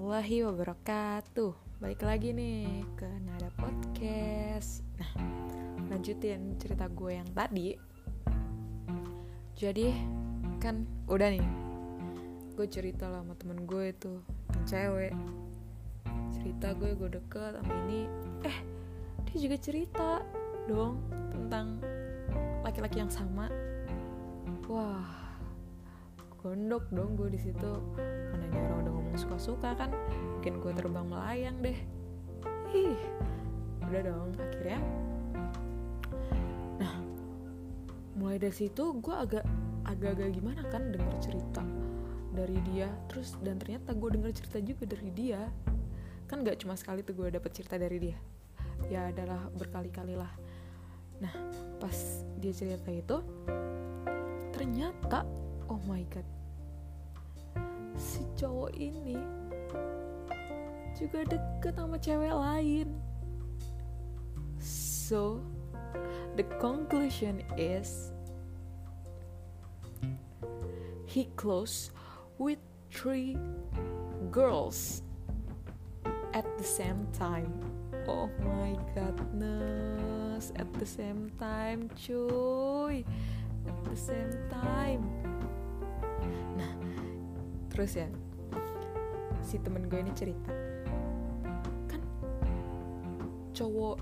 warahmatullahi wabarakatuh. Balik lagi nih ke Nada Podcast. Nah, lanjutin cerita gue yang tadi. Jadi, kan udah nih. Gue cerita lah sama temen gue itu Yang cewek. Cerita gue, gue deket sama ini. Eh, dia juga cerita dong Tentang laki-laki yang sama. Wah, gondok dong gue di situ. Mana ini orang udah ngomong suka-suka kan bikin gue terbang melayang deh. Ih udah dong akhirnya. Nah mulai dari situ gue agak agak-agak gimana kan denger cerita dari dia. Terus dan ternyata gue denger cerita juga dari dia. Kan gak cuma sekali tuh gue dapet cerita dari dia. Ya adalah berkali-kali lah. Nah pas dia cerita itu ternyata oh my god. Si cowok ini juga deket sama cewek lain. So the conclusion is he close with three girls at the same time. Oh my godness at the same time cuy. At the same time terus ya. Si temen gue ini cerita. Kan cowok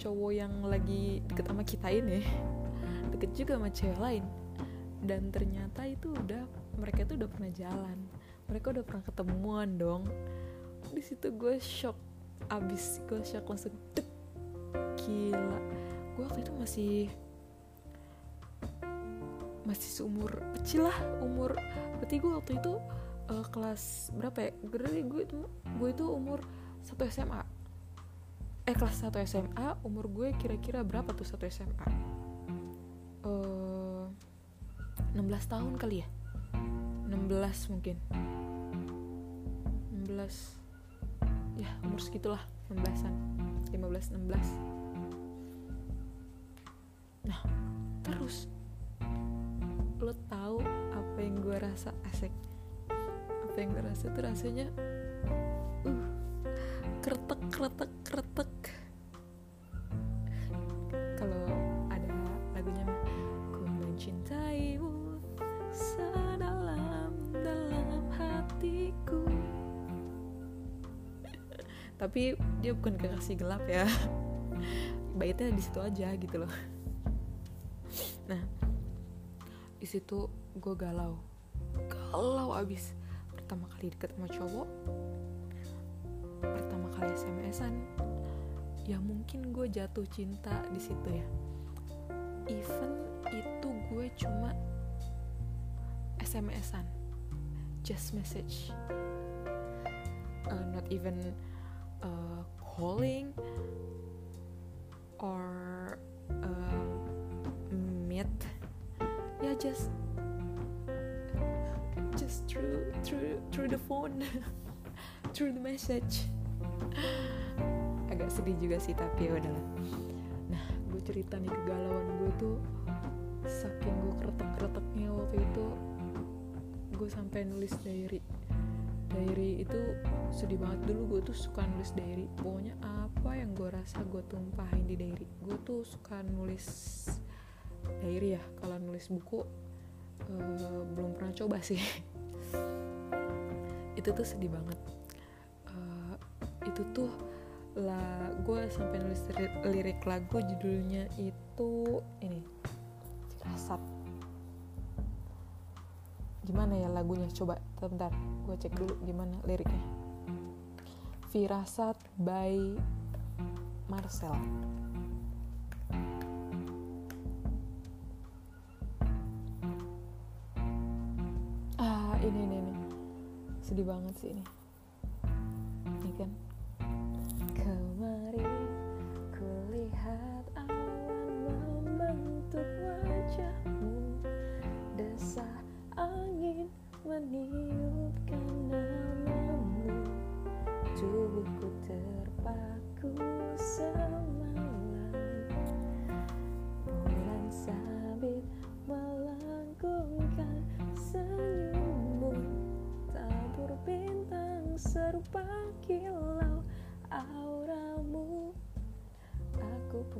cowok yang lagi deket sama kita ini deket juga sama cewek lain. Dan ternyata itu udah mereka tuh udah pernah jalan. Mereka udah pernah ketemuan dong. Di situ gue shock. Abis gue shock langsung gila. Gue waktu itu masih masih seumur kecil lah umur berarti gue waktu itu uh, kelas berapa ya? Gue itu gue itu umur satu SMA eh kelas 1 SMA umur gue kira-kira berapa tuh satu SMA uh, 16 tahun kali ya? 16 mungkin. 16 ya umur segitulah 16an 15 16 nah terus gue rasa asik. Apa yang gue rasa tuh rasanya uh kretek kretek kretek kalau ada lagunya ku mencintaimu sedalam dalam hatiku. Tapi dia bukan kekasih gelap ya. Baitnya di situ aja gitu loh. Nah di situ gue galau galau abis pertama kali deket sama cowok pertama kali SMS-an ya mungkin gue jatuh cinta di situ ya. Even itu gue cuma SMS-an just message. Uh, not even uh, calling or uh, meet. Ya just just through the phone. Through the message. Agak sedih juga sih tapi ya udahlah. Nah gue cerita nih kegalauan gue tuh saking gue kretek kreteknya waktu itu gue sampai nulis diary. Diary itu sedih banget. Dulu gue tuh suka nulis diary. Pokoknya apa yang gue rasa gue tumpahin di diary. Gue tuh suka nulis diary ya. Kalau nulis buku uh, belum pernah coba sih itu tuh sedih banget. Uh, itu tuh lah gue sampai nulis lirik lagu judulnya itu ini Firasat gimana ya lagunya? Coba bentar gue cek dulu gimana liriknya. Firasat by Marcel. Ah ini ini sedih banget sih ini. Ini kan kemarin kulihat awan membentuk wajahmu. Desah angin meniupkan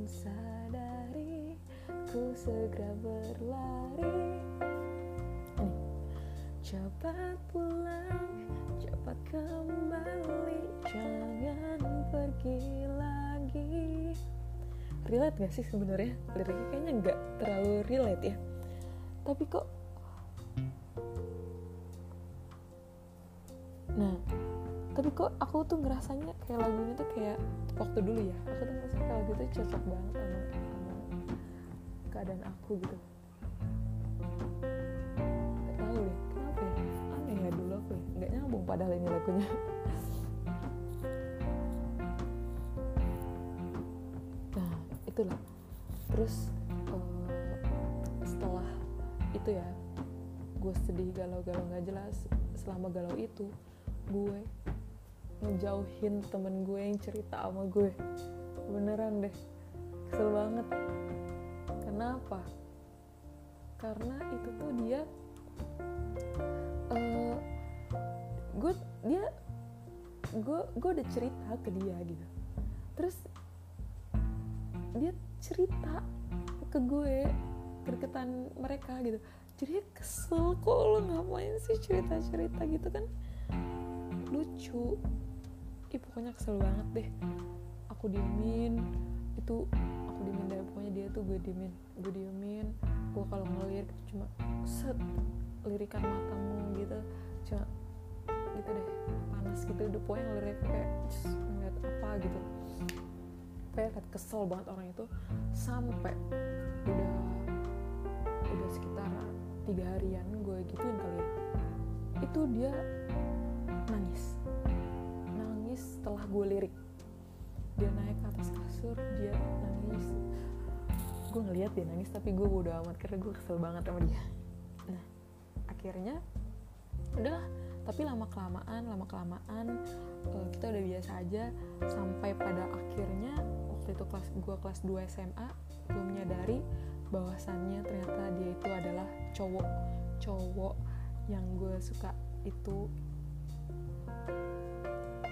sadari ku segera berlari. Cepat pulang, cepat kembali Jangan pergi lagi Relate gak sih sebenarnya? Liriknya kayaknya nggak terlalu relate ya Tapi kok tapi kok aku tuh ngerasanya kayak lagu ini tuh kayak waktu dulu ya. Aku tuh ngerasa kayak lagu itu cocok banget sama, keadaan aku gitu. Gak tahu deh kenapa ya? Aneh ya dulu aku ya. Nggak nyambung padahal ini lagunya. Nah itulah. Terus uh, setelah itu ya gue sedih galau-galau nggak jelas. Selama galau itu gue ngejauhin temen gue yang cerita sama gue. Beneran deh. Kesel banget. Kenapa? Karena itu tuh dia uh, gue dia gue gue udah cerita ke dia gitu. Terus dia cerita ke gue kedeketan mereka gitu. Jadi kesel kok lo ngapain sih cerita cerita gitu kan lucu. Ih pokoknya kesel banget deh. Aku diemin. Itu aku diemin deh. Pokoknya dia tuh gue diemin gue diemin. Gue kalau ngelirik cuma set lirikan matamu gitu. Cuma gitu deh panas gitu. Udah pokoknya ngelirik kayak ngeliat apa gitu. Kayak liat kesel banget orang itu. Sampai udah udah sekitar tiga harian gue gituin kali ya. Itu dia nangis. Nangis setelah gue lirik. Dia naik ke atas kasur dia nangis. Gue ngeliat dia nangis tapi gue udah amat karena gue kesel banget sama dia. Nah akhirnya udah tapi lama kelamaan lama kelamaan uh, kita udah biasa aja. Sampai pada akhirnya waktu itu kelas gue kelas 2 SMA gue menyadari bahwasannya ternyata dia itu adalah cowok. Cowok yang gue suka itu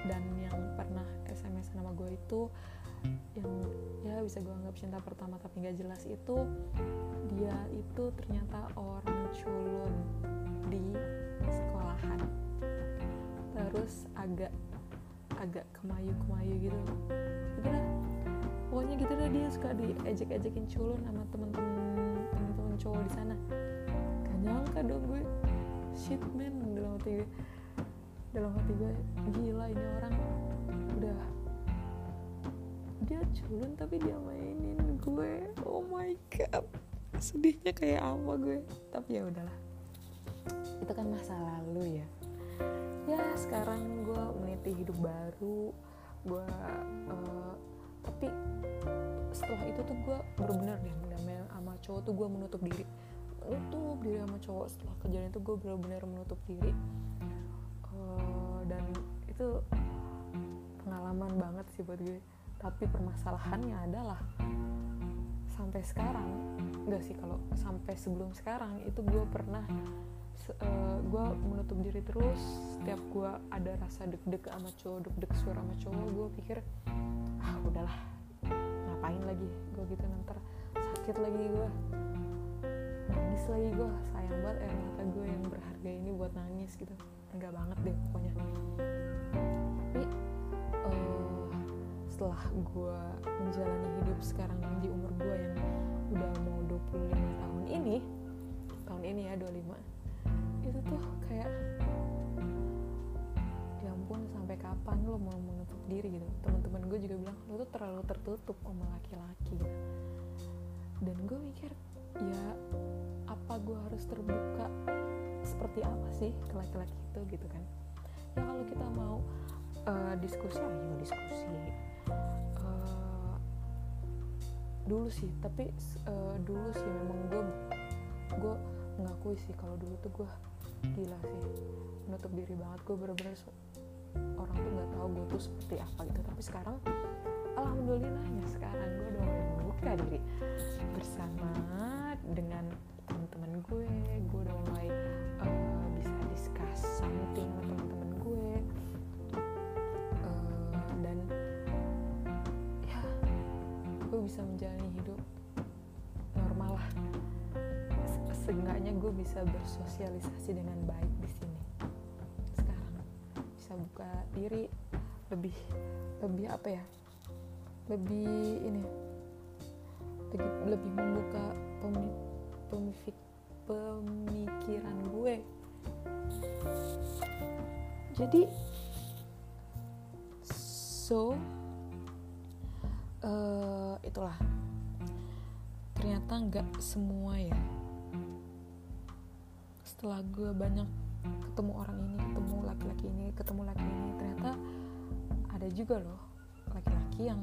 dan yang pernah SMS nama gue itu yang ya bisa gue anggap cinta pertama tapi nggak jelas itu dia itu ternyata orang culun di sekolahan. Terus agak agak kemayu kemayu gitu. Gitu lah. Pokoknya gitu lah dia suka diejek-ejekin culun sama temen-temen temen-temen cowok di sana. Gak nyangka dong gue. Shit man dalam hati gue dalam hati gue gila ini orang udah dia culun tapi dia mainin gue. Oh my god. Sedihnya kayak apa gue? Tapi ya udahlah. Itu kan masa lalu ya. Ya sekarang gue meniti hidup baru gue uh, tapi setelah itu tuh gue bener-bener deh mendamai sama cowok tuh gue menutup diri. Menutup diri sama cowok. Setelah kejadian itu gue bener-bener menutup diri. Uh, dan itu pengalaman banget sih buat gue. Tapi permasalahannya adalah sampai sekarang enggak sih kalau sampai sebelum sekarang itu gue pernah uh, gue menutup diri terus. Setiap gue ada rasa deg-deg sama cowok deg-deg suara sama cowok gue pikir ah udahlah ngapain lagi? Gue gitu nanti sakit lagi gue nangis lagi gue sayang banget air mata gue yang berharga ini buat nangis gitu. Enggak banget deh pokoknya. Tapi uh, setelah gue menjalani hidup sekarang di umur gue yang udah mau 25 tahun ini tahun ini ya 25 itu tuh kayak ya ampun sampai kapan lo mau menutup diri? gitu. Teman-teman gue juga bilang lo tuh terlalu tertutup sama laki-laki. Dan gue mikir ya apa gue harus terbuka seperti apa sih ke laki-laki itu gitu kan. Ya kalau kita mau uh, diskusi ayo diskusi. Uh, dulu sih tapi uh, dulu sih memang gue gue mengakui sih kalau dulu tuh gue gila sih menutup diri banget. Gue bener-bener orang tuh nggak tahu gue tuh seperti apa gitu. Tapi sekarang alhamdulillahnya sekarang gue udah membuka diri. Bersama dengan teman-teman gue gue udah mulai uh, bisa discuss something sama teman-teman gue. Uh, dan ya gue bisa menjalani hidup normal lah. Seenggaknya gue bisa bersosialisasi dengan baik di sini. Sekarang bisa buka diri lebih lebih apa ya lebih ini lebih, lebih membuka pemifik, pemikiran gue. Jadi so uh, itulah. Ternyata nggak semua ya. Setelah gue banyak ketemu orang ini ketemu laki-laki ini ketemu laki ini ternyata ada juga loh laki-laki yang